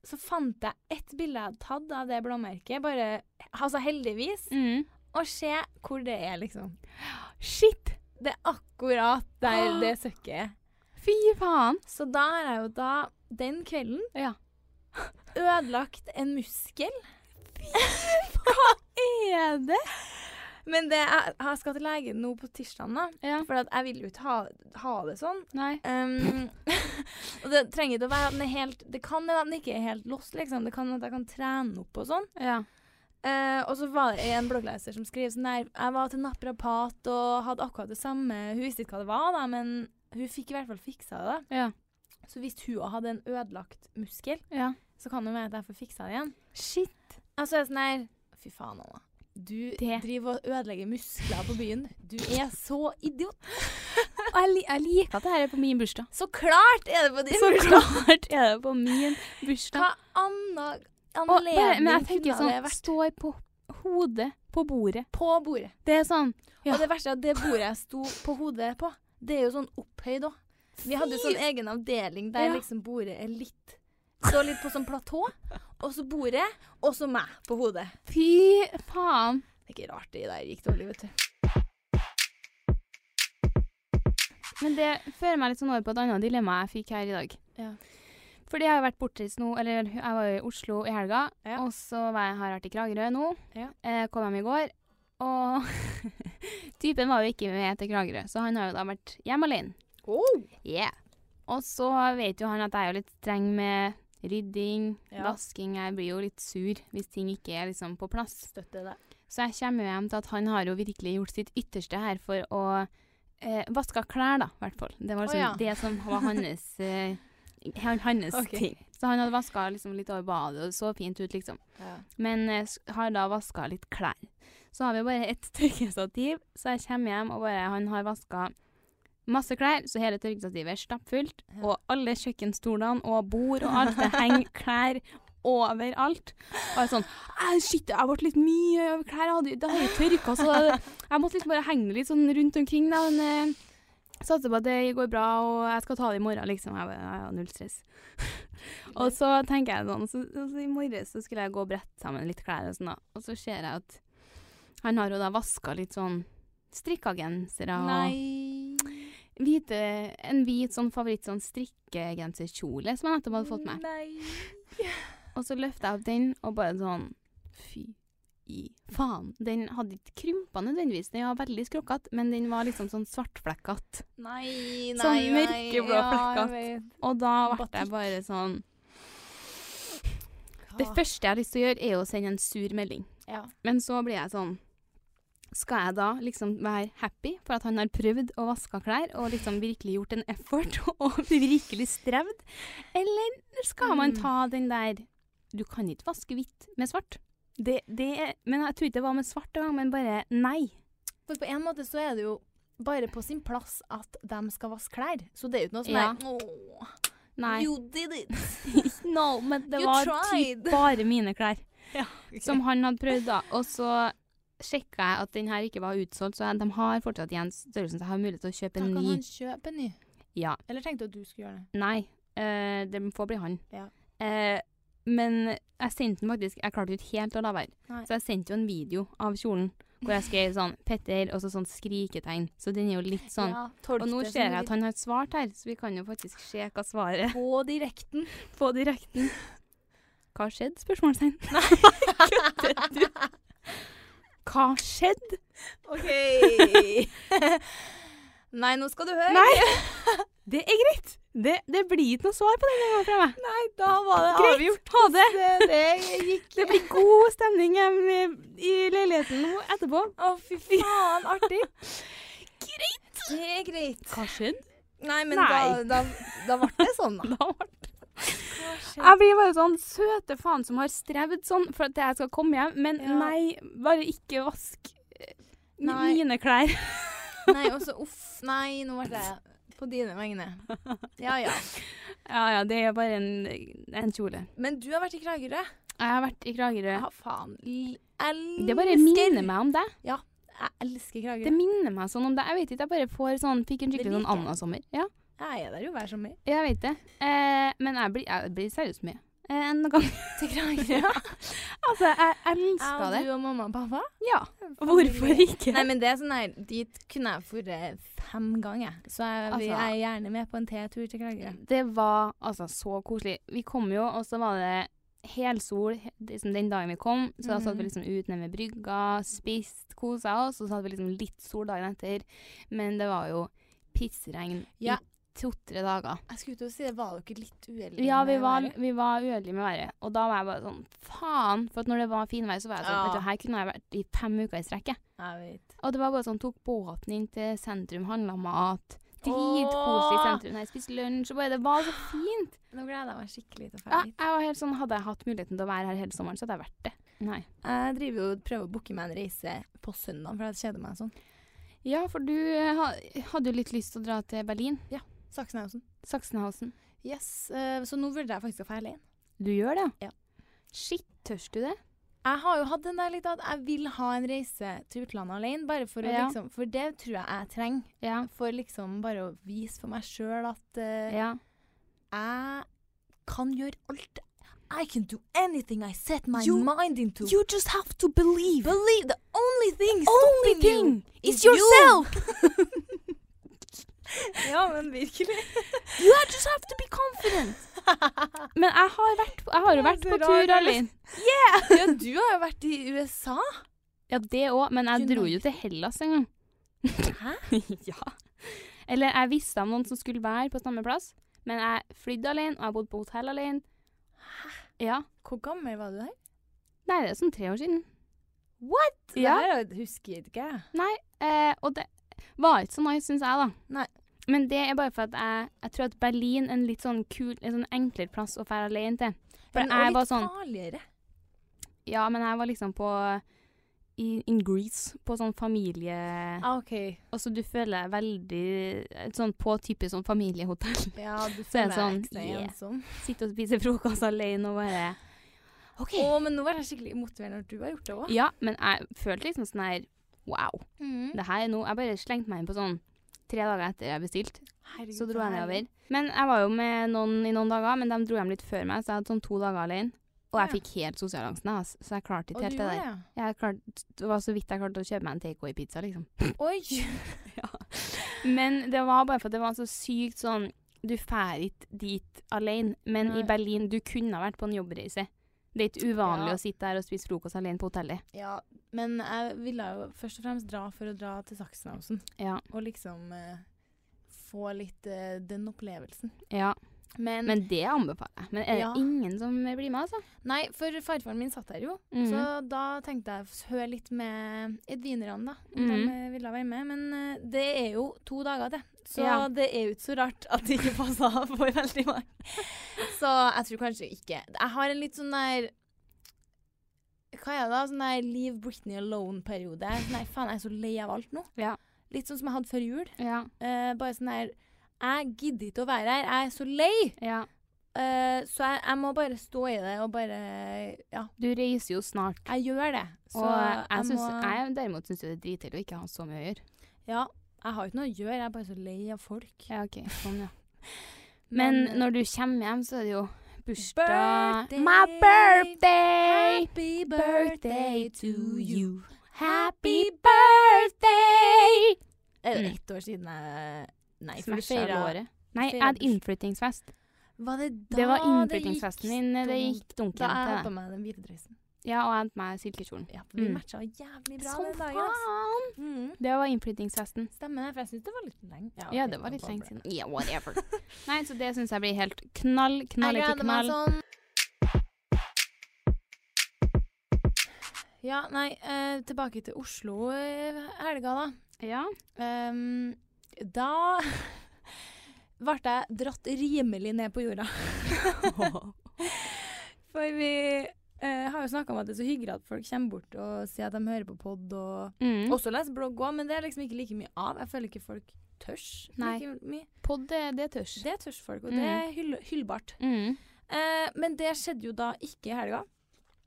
så fant jeg ett bilde jeg hadde tatt av det blåmerket. Bare Altså heldigvis. Mm. Og se hvor det er, liksom. Shit. Det er akkurat der det søkket er. Fy faen. Så da har jeg jo da den kvelden Ja. ødelagt en muskel. Fy faen! Hva Er det? Men det jeg, jeg skal til legen nå på tirsdag, da. Ja. For jeg vil jo ikke ha, ha det sånn. Um, og det trenger ikke å være at den er helt Det kan være at den ikke er helt lost, liksom. Det kan at jeg kan trene opp og sånn. Ja. Uh, og så var det en bloggleser som skrev sånn der Jeg var til naprapat og hadde akkurat det samme. Hun visste ikke hva det var, da, men hun fikk i hvert fall fiksa det. da. Ja. Så hvis hun òg hadde en ødelagt muskel, ja. så kan det være at jeg får fiksa det igjen. Shit. Altså jeg er sånn her Fy faen, Anna. Du Det- driver og ødelegger muskler på byen. Du er så idiot. Og jeg, jeg liker at det her er på min bursdag. Så klart er det på din Så bursdag! klart er det på min bursdag. Hva annet anledning bare, men jeg tenker det sånn vært Står på hodet på bordet. på bordet? Det er sånn Ja. Og det verste er at det bordet jeg sto på hodet på, det er jo sånn opphøyd òg. Vi hadde jo sånn egen avdeling der Ja. liksom bordet er litt Står litt på sånn platå, og så bordet, og så meg på hodet. Fy faen. Det er ikke rart det der gikk dårlig, vet du. Men det fører meg litt sånn over på et annet dilemma jeg fikk her i dag. Ja. Fordi jeg har vært bortreist nå, eller jeg var i Oslo i helga, Ja. og så var jeg, har jeg vært i Kragerø nå. Ja. Eh, kom hjem i går, og typen var jo ikke med til Kragerø, så han har jo da vært hjemme alene. Oh. Yeah. Og så vet jo han at jeg er jo litt streng med rydding, Ja. vasking. Jeg blir jo litt sur hvis ting ikke er liksom på plass. Støtter det. Så jeg kommer hjem til at han har jo virkelig gjort sitt ytterste her for å eh, vaske klær, da, i hvert fall. Det var liksom oh, ja. det som var hans, eh, hans okay. ting. Så han hadde vaska liksom litt over badet, og så fint ut, liksom. Ja. Men eh, har da vaska litt klær. Så har vi bare et tørkestativ, så jeg kommer hjem, og bare han har vaska masse klær, så hele tørkestativet er stappfullt. Og alle kjøkkenstolene og bord og alt, det henger klær overalt. Og jeg er sånn Shit, jeg ble litt mye over klær. Jeg hadde, det har jo tørka, så jeg måtte liksom bare henge det litt sånn rundt omkring. Da, men eh, satser på at det går bra, og jeg skal ta det i morgen, liksom. Jeg, jeg har null stress. og så tenker jeg sånn, så, så, I morges så skulle jeg gå og brette sammen litt klær, og sånn da. Og så ser jeg at han har jo da vaska litt sånn strikkagensere og Nei. Hvite, en hvit sånn favoritt sånn strikkegenserkjole som jeg nettopp hadde fått med. Nei. Og så løfta jeg opp den, og bare sånn Fy i faen. Den hadde ikke krympa nødvendigvis, den var veldig skrukkete, men den var liksom sånn svartflekkete. Nei, nei, Sånn nei. mørkeblå Ja. Og da ble jeg bare sånn Det første jeg har lyst til å gjøre, er å sende en sur melding. Ja. Men så blir jeg sånn Skal jeg da liksom være happy for at han har prøvd å vaske klær og liksom virkelig gjort en effort og virkelig strevd? Eller skal man Mm. ta den der Du kan ikke vaske hvitt med svart. Det, det er, men jeg tror ikke det var med svart engang, men bare nei. For på en måte så er det jo bare på sin plass at de skal vaske klær. Så det er jo ikke noe som Ja. er Åh, Nei. You did it. no, men det You var bare mine klær. Ja, Som han hadde prøvd, da. Og så sjekka jeg at den her ikke var utsolgt, så de har fortsatt igjen størrelsen, så jeg har mulighet til å kjøpe Da en kan han kjøpe en ny. Ja. Eller tenkte du at du skulle gjøre det? Nei, eh, det får bli han. Ja. Eh, men jeg sendte den faktisk Jeg klarte ikke helt å la være. Nei. Så jeg sendte jo en video av kjolen hvor jeg skrev sånn 'Petter' og så sånn skriketegn. Så den er jo litt sånn. Ja, Og nå ser jeg at han har svart her, så vi kan jo faktisk se hva svaret er. På direkten. på direkten. Hva skjedde? Spørsmålstegn. Kødder du? Hva skjedde? OK. Nei, nå skal du høre. Nei! Det er greit. Det, det blir ikke noe svar på den gangen fra meg. Nei, da var det Greit. avgjort. Ha det. Det, det Det blir god stemning hjemme i leiligheten nå etterpå. Å, fy faen, artig. greit. Det er greit. Hva skjedde? Nei, men Nei. da, da, da ble det sånn, da. Da ble skjedde? Jeg blir bare sånn søte faen som har strevd sånn for at jeg skal komme hjem, men Ja. nei, bare ikke vask eh, Nei. mine klær. Nei, og så uff. Nei, nå ble jeg på dine vegne. Ja, ja. Ja ja, det er bare en, en kjole. Men du har vært i Kragerø. Jeg har vært i Kragerø. Ja, faen. Elsker Det bare minner meg om deg. Jeg elsker Kragerø. Det minner meg sånn om deg. Jeg vet ikke, jeg bare får sånn Fikk en skikkelig sånn. Anna-sommer. Ja, Jeg er der jo hver sommer. jeg vet det. Eh, men jeg blir, jeg blir seriøst med. Eh, en gang. Til Kragerø. Altså, jeg elsker det. du og mamma og pappa. Ja. Hvorfor ikke? Nei, men det er sånn her Dit kunne jeg dratt fem ganger. Så jeg, vi jeg, er gjerne med på en T-tur til Kragerø. Det var altså så koselig. Vi kom jo, og så var det helsol he- liksom den dagen vi kom. Så da satt vi Mhm. liksom ut nede ved brygga, spist, kosa oss, og så hadde vi liksom litt sol dagen etter. Men det var jo pissregn Ja. To-tre dager. Jeg skulle til å si det, var dere litt uheldige? Ja, vi var, vi var uheldige med været. Og da var jeg bare sånn faen. For når det var finvær, så var jeg sånn Ja. Vet du, her kunne jeg vært i fem uker i strekk. Og det var bare sånn tok båten inn til sentrum, handla mat. Dritkoselig i sentrum. Jeg spiste lunsj, og bare Det var så fint. Nå gleder jeg meg skikkelig til å Ja, dra dit. helt sånn, Hadde jeg hatt muligheten til å være her hele sommeren, så hadde jeg vært det. Nei. Jeg driver jo prøver å booke meg en reise på søndag, for jeg kjeder meg sånn. Ja, for du eh, hadde jo litt lyst til å dra til Berlin. Sachsenhausen. Saksenhausen. Yes, uh, så nå vurderer jeg faktisk å feile inn. Du gjør det? Ja. Shit, tørs du det? Jeg har jo hatt den der litt at jeg vil ha en reise til utlandet alene, bare for Ja. liksom For det tror jeg jeg trenger. Ja. For liksom bare å vise for meg sjøl at uh, ja. jeg kan gjøre alt. I can do anything I set my You- mind into. just have to believe. believe the only thing only stopping thing you is you. ja, men virkelig. You just have to be confident. Men jeg har, vært, jeg har jo vært på tur alene. Yeah. ja, du har jo vært i USA. Ja, det òg, men jeg dro jo til Hellas en gang. Hæ? ja. Eller jeg visste om noen som skulle være på samme plass, men jeg flydde alene, og jeg bodde på hotell alene. Ja. Hvor gammel var du der? Nei, det er sånn tre år siden. What? Ja. Det her er- husker jeg ikke. Nei, eh, og det var ikke så nice, syns jeg, da. Nei. Men det er bare for at jeg, jeg tror at Berlin er en litt sånn kul, en sånn enklere plass å dra alene til. For Men jeg og var litt sånn farligere. Ja, men jeg var liksom på i, in Greece, på sånn familie... Ah, OK. Altså, du føler deg veldig sånn på typisk sånn familiehotell. Ja, du er føler deg sånn, ekstra yeah. ensom. Sitte og spise frokost alene og bare OK. Å, men nå var jeg skikkelig motiverende når du har gjort det òg. Ja, men jeg følte liksom sånn her Wow. Mm. Det her er noe Jeg bare slengte meg inn på sånn tre dager etter jeg bestilte. Herregud, Så dro jeg nedover. Men jeg var jo med noen i noen dager, men de dro hjem litt før meg, så jeg hadde sånn to dager alene. Og jeg fikk helt sosialangsten, altså. så jeg klarte ikke helt det der. Jeg klarte, det var så vidt jeg klarte å kjøpe meg en takeaway-pizza, liksom. Oi! Men det var bare for at det var så sykt sånn Du drar ikke dit alene, men Nei. i Berlin Du kunne ha vært på en jobbreise. Det er ikke uvanlig Ja. å sitte der og spise frokost alene på hotellet. Ja, men jeg ville jo først og fremst dra for å dra til Sachsenhausen. Ja. Og liksom eh, få litt eh, den opplevelsen. ja. Men, Men det anbefaler jeg. Men er det Ja. ingen som blir med, altså? Nei, for farfaren min satt der jo. Mhm. Så da tenkte jeg å høre litt med edvinerne, da. Om Mhm. de eh, ville være med. Men eh, det er jo to dager til. Så Ja. det er jo ikke så rart at det ikke passer for veldig mange. Så jeg tror kanskje ikke Jeg har en litt sånn der Hva er det da? Sånn der Leave Britney Alone-periode. Nei, faen, jeg er så lei av alt nå. Ja. Litt sånn som jeg hadde før jul. Ja. Eh, bare sånn der Jeg gidder ikke å være her. Jeg er så lei. ja. Uh, så jeg, jeg må bare stå i det og bare Ja, Du reiser jo snart. jeg gjør det. Så og jeg, jeg synes, må jeg derimot syns det er dritdeilig å ikke ha så mye å gjøre. Ja, jeg har ikke noe å gjøre. Jeg er bare så lei av folk. Ja, ok. Sånn, ja. Men eh, når du kommer hjem, så er det jo bursdag Birthday. My birthday! Happy Birthday to you. Happy birthday! Det er ett år siden jeg Nei, feira. Nei, hadde innflyttingsfest. Var det da Det var det innflyttingsfesten min. Det dumt? gikk dunken Da jeg hadde på meg den hvite dressen. Ja, og jeg på meg silkekjolen. Ja, vi Mm. matcha jævlig bra Som den dagen. faen! Mm. Det var innflyttingsfesten. Stemmer det, for jeg syns det var litt lenge. Ja, ok, det var litt lenge siden. Yeah, whatever. Nei, så det syns jeg blir helt knall, knall etter knall. sånn. Ja, nei, eh, tilbake til Oslo i helga, da. Ja. Ehm, da ble jeg dratt rimelig ned på jorda. For vi eh, har jo snakka om at det er så hyggelig at folk kommer bort og sier at de hører på pod, og Mm. også leser blogg òg, men det er liksom ikke like mye av. Jeg føler ikke folk tørs Nei. like mye. Pod, det, det tørs. Det tørs folk, og det er hyll hyllbart. Mm. Eh, men det skjedde jo da ikke i helga.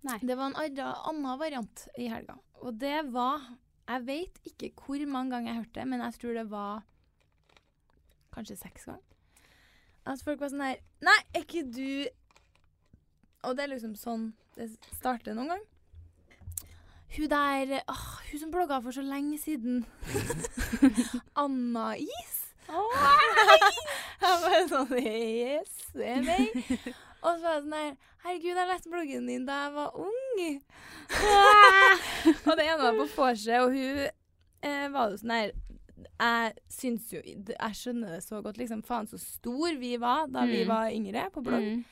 Nei. Det var en annen variant i helga. Og det var Jeg vet ikke hvor mange ganger jeg hørte det, men jeg tror det var kanskje seks ganger. At folk var sånn her Nei, er ikke du Og det er liksom sånn det starter noen gang. Hun der åh, Hun som blogga for så lenge siden. Anna Is. Jeg bare sånn Yes, det er meg. Og så var jeg sånn her Herregud, jeg leste bloggen din da jeg var ung. og det ene var på vorset, og hun eh, var jo sånn her Jeg syns jo Jeg skjønner det så godt, liksom. Faen så stor vi var da vi Mm. var yngre, på blogg. Mm.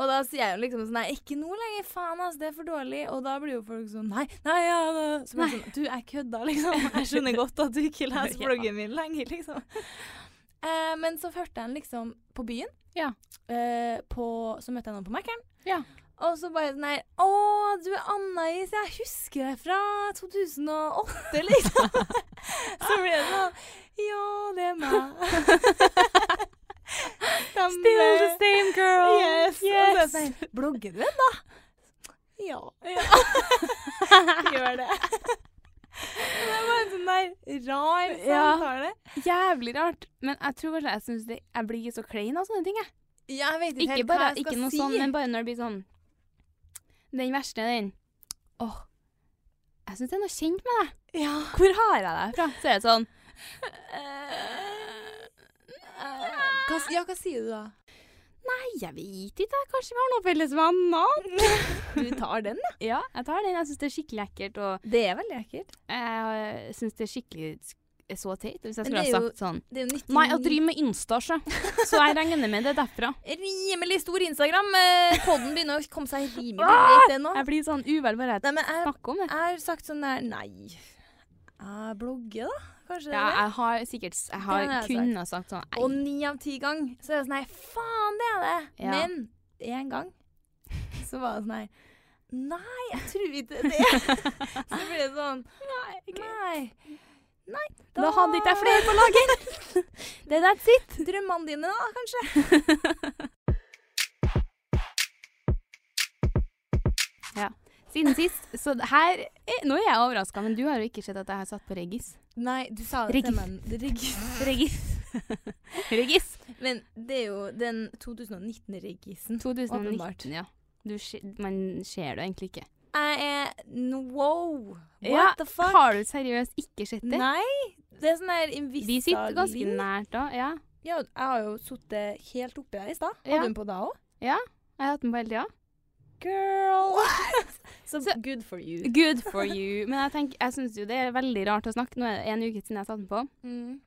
Og da sier jeg jo liksom sånn Nei, ikke nå lenger, faen, altså, det er for dårlig. Og da blir jo folk sånn Nei, nei, ja da. Så blir sånn Du, jeg kødda, liksom. Jeg skjønner godt at du ikke leser bloggen min lenger, liksom. Eh, men så hørte jeg den liksom på byen. Ja. Eh, på, så møtte jeg noen på Mækkern. Ja. Og så bare sånn her Å, du er Anna-Is, jeg husker deg fra 2008, liksom. så blir det sånn Ja, det er meg. Still the same girl. Yes. Er sånn, Blogger du ennå? Ja. Gjør det. Det bare en sånn der rar Ja. samtale. Jævlig rart. Men jeg tror kanskje jeg synes jeg blir så klein av sånne ting. Jeg. Ja, jeg vet ikke, Ikke, helt bare, hva jeg ikke skal noe si. sånn, men bare når det blir sånn Den verste er den Åh, jeg syns det er noe kjent med deg. ja. Hvor har jeg deg fra? Så er det sånn hva, ja, hva sier du da? Nei, jeg vet ikke. Kanskje vi har noen felles venner? Du tar den, ja. Ja, jeg tar den. Jeg syns det er skikkelig ekkelt, og Det er veldig ekkelt. jeg syns det er skikkelig sk- så teit hvis jeg skulle ha sagt sånn Det jo 99 Nei, jeg driver med Insta, så. Så jeg regner med det derfra. Rimelig stor Instagram. Eh, Podden begynner å komme seg rimelig Ah! greit, det. Jeg blir sånn uvel bare jeg Nei, snakker om det. jeg har sagt sånn der Nei. Jeg blogger, da. Kanskje Ja, jeg har sikkert Jeg har jeg kunnet sagt sånn Og ni av ti ganger så er det sånn Nei, faen, det er det. Ja. Men én gang så var det sånn her Nei, jeg tror ikke det. så blir det sånn Nei. Nei. Da hadde ikke jeg flere på lager. det that's it. Drømmene dine, da, kanskje. ja. Siden sist. Så her er, Nå er jeg overraska, men du har jo ikke sett at jeg har satt på Regis. Nei, du sa det til meg. Regis. Regis. Regis. Men det er jo den 2019-regisen. 2019, ja. Du, man ser det egentlig ikke. Jeg er Wow! What Ja, the fuck? Har du seriøst ikke sett det? Nei. Det er sånn der Invista Vi sitter ganske nært da. Ja. Ja, jeg har jo sittet helt oppi der i stad. Ja. Hadde du den på da òg? ja. Jeg har hatt den på hele tida. Girl! Så so, good for you. Good for you. Men jeg, tenker, jeg syns jo det er veldig rart å snakke. Nå er det en uke siden jeg satte den på. Mm.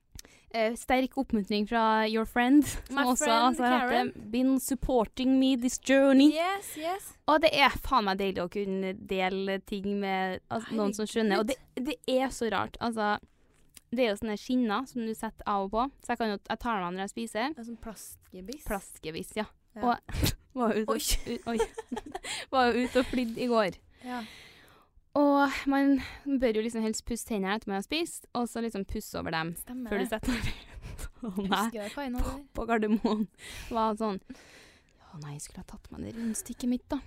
Eh, sterk oppmuntring fra your friend, som My også friend altså, hatt det. Been supporting me this journey. Yes, yes. Og det er faen meg deilig å kunne dele ting med altså, noen som skjønner. Og det, det er så rart. Altså, det er jo sånne skinner som du setter av og på. Så jeg, kan jo, jeg tar dem av når jeg spiser. Det er sånn plastgebiss. Plastgebiss, ja. Ja. Og var jo ute, og- og flydde i går. Ja. Og man bør jo liksom helst pusse tennene etter man har spist, og så liksom pusse over dem Stemmer før du setter deg Og meg på, på Gardermoen var sånn Ja, nei, jeg skulle ha tatt meg det rundstykket mitt, da.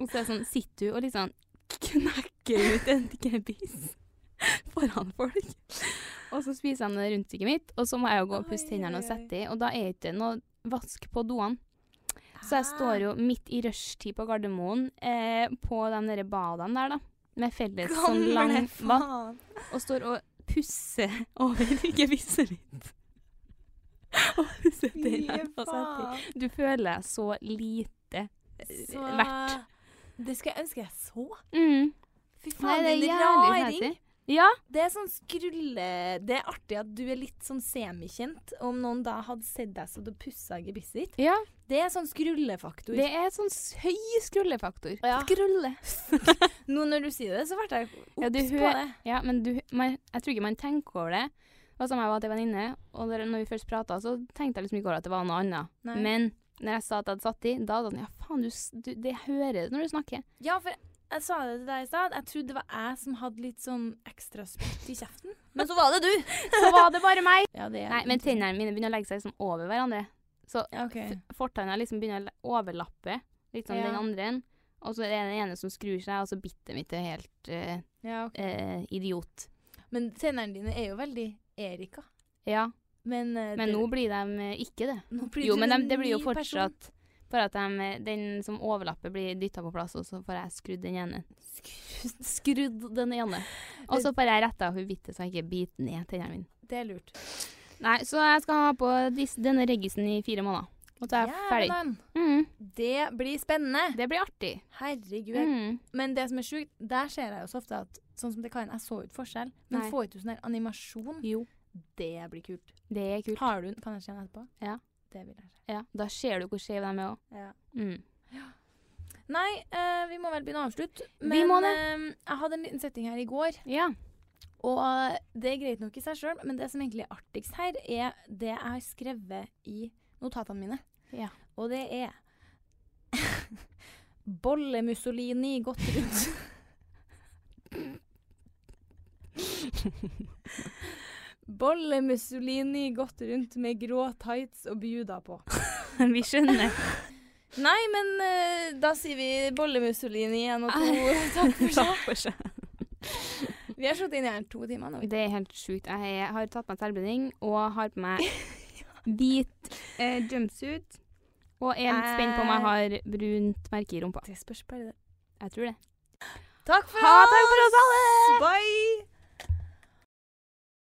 Og så er det sånn, sitter du og liksom knekker ut en gebiss foran folk. Og så spiser de det rundstykket mitt, og så må jeg jo gå og pusse tennene og sette i, og da er det ikke noe vask på doene. Så jeg står jo midt i rushtid på Gardermoen eh, på de der badene der, da. Med felles sånn lang vann. Og står og pusser over gebisset mitt. og pusser faen. Du føler deg så lite Så verdt. Det skulle jeg ønske jeg så. Mm. Fy Nei, det er en raring. Ja. Det er sånn skrulle Det er artig at du er litt sånn semikjent. Om noen da hadde sett deg så du pussa gebisset ditt. ja. Det er sånn skrullefaktor. Det er sånn høy skrullefaktor. Ja. Skrulle. Nå når du sier det, så ble jeg Ja, på det. Ja, men du, man, jeg tror ikke man tenker over det. Det var som jeg var til venninne, og der, når vi først prata, så tenkte jeg liksom ikke over at det var noe annet. Nei. Men når jeg sa at jeg hadde satt i, da var det sånn Ja, faen, du, du, det høres når du snakker. Ja, for jeg sa det til deg i stad. Jeg trodde det var jeg som hadde litt sånn ekstra spytt i kjeften. Men så var det du. Så var det bare meg. Ja, det er Nei, men tennene mine begynner å legge seg liksom over hverandre. Så okay. OK. fortanna liksom begynner å overlappe litt sånn Ja. den andre. en. Og så er det den ene som skrur seg, og så bittet mitt er helt uh, Ja, okay. uh, idiot. Men tennene dine er jo veldig Erika. Ja, Men, uh, men det- nå blir de ikke det. nå blir Jo, men de, det blir jo fortsatt person. Bare at de, den som overlapper, blir dytta på plass, og så får jeg skrudd den ene. Skrudd den ene. Og så får jeg retta hun hvite, så jeg ikke biter ned tennene mine. Det er lurt. Nei, så jeg skal ha på disse, denne reggisen i fire måneder. Og så er jeg ferdig. Mm, Det blir spennende. det blir artig. Herregud. Mm. Men det som er sjukt, der ser jeg jo så ofte at sånn som det kan, jeg så ut forskjell. Men Nei. får ikke du sånn animasjon? Jo, Det blir kult. det er kult. Har du den? Kan jeg se den etterpå? Ja. Det vil jeg se. Ja, da ser du hvor skeive de er òg. Ja. Mm. Nei, eh, vi må vel begynne å avslutte. Vi må det. eh, jeg hadde en liten setting her i går, Ja. og det er greit nok i seg sjøl, men det som egentlig er artigst her, er det jeg har skrevet i notatene mine. Ja. Og det er Bolle-Mussolini gått rundt. Bolle-Mussolini gått rundt med grå tights og bjuda på. Vi skjønner. Nei, men uh, da sier vi Bolle-Mussolini igjen og to. Takk for seg. Takk for seg. Vi har slått inn i her to timer nå. Det er helt sjukt. Jeg har tatt meg selvbrenning og har på meg hvit eh, jumpsuit. Og er litt spent på om jeg har brunt merke i rumpa. Det spørs bare det. Jeg tror det. Takk for Ha, takk for oss alle! Bye!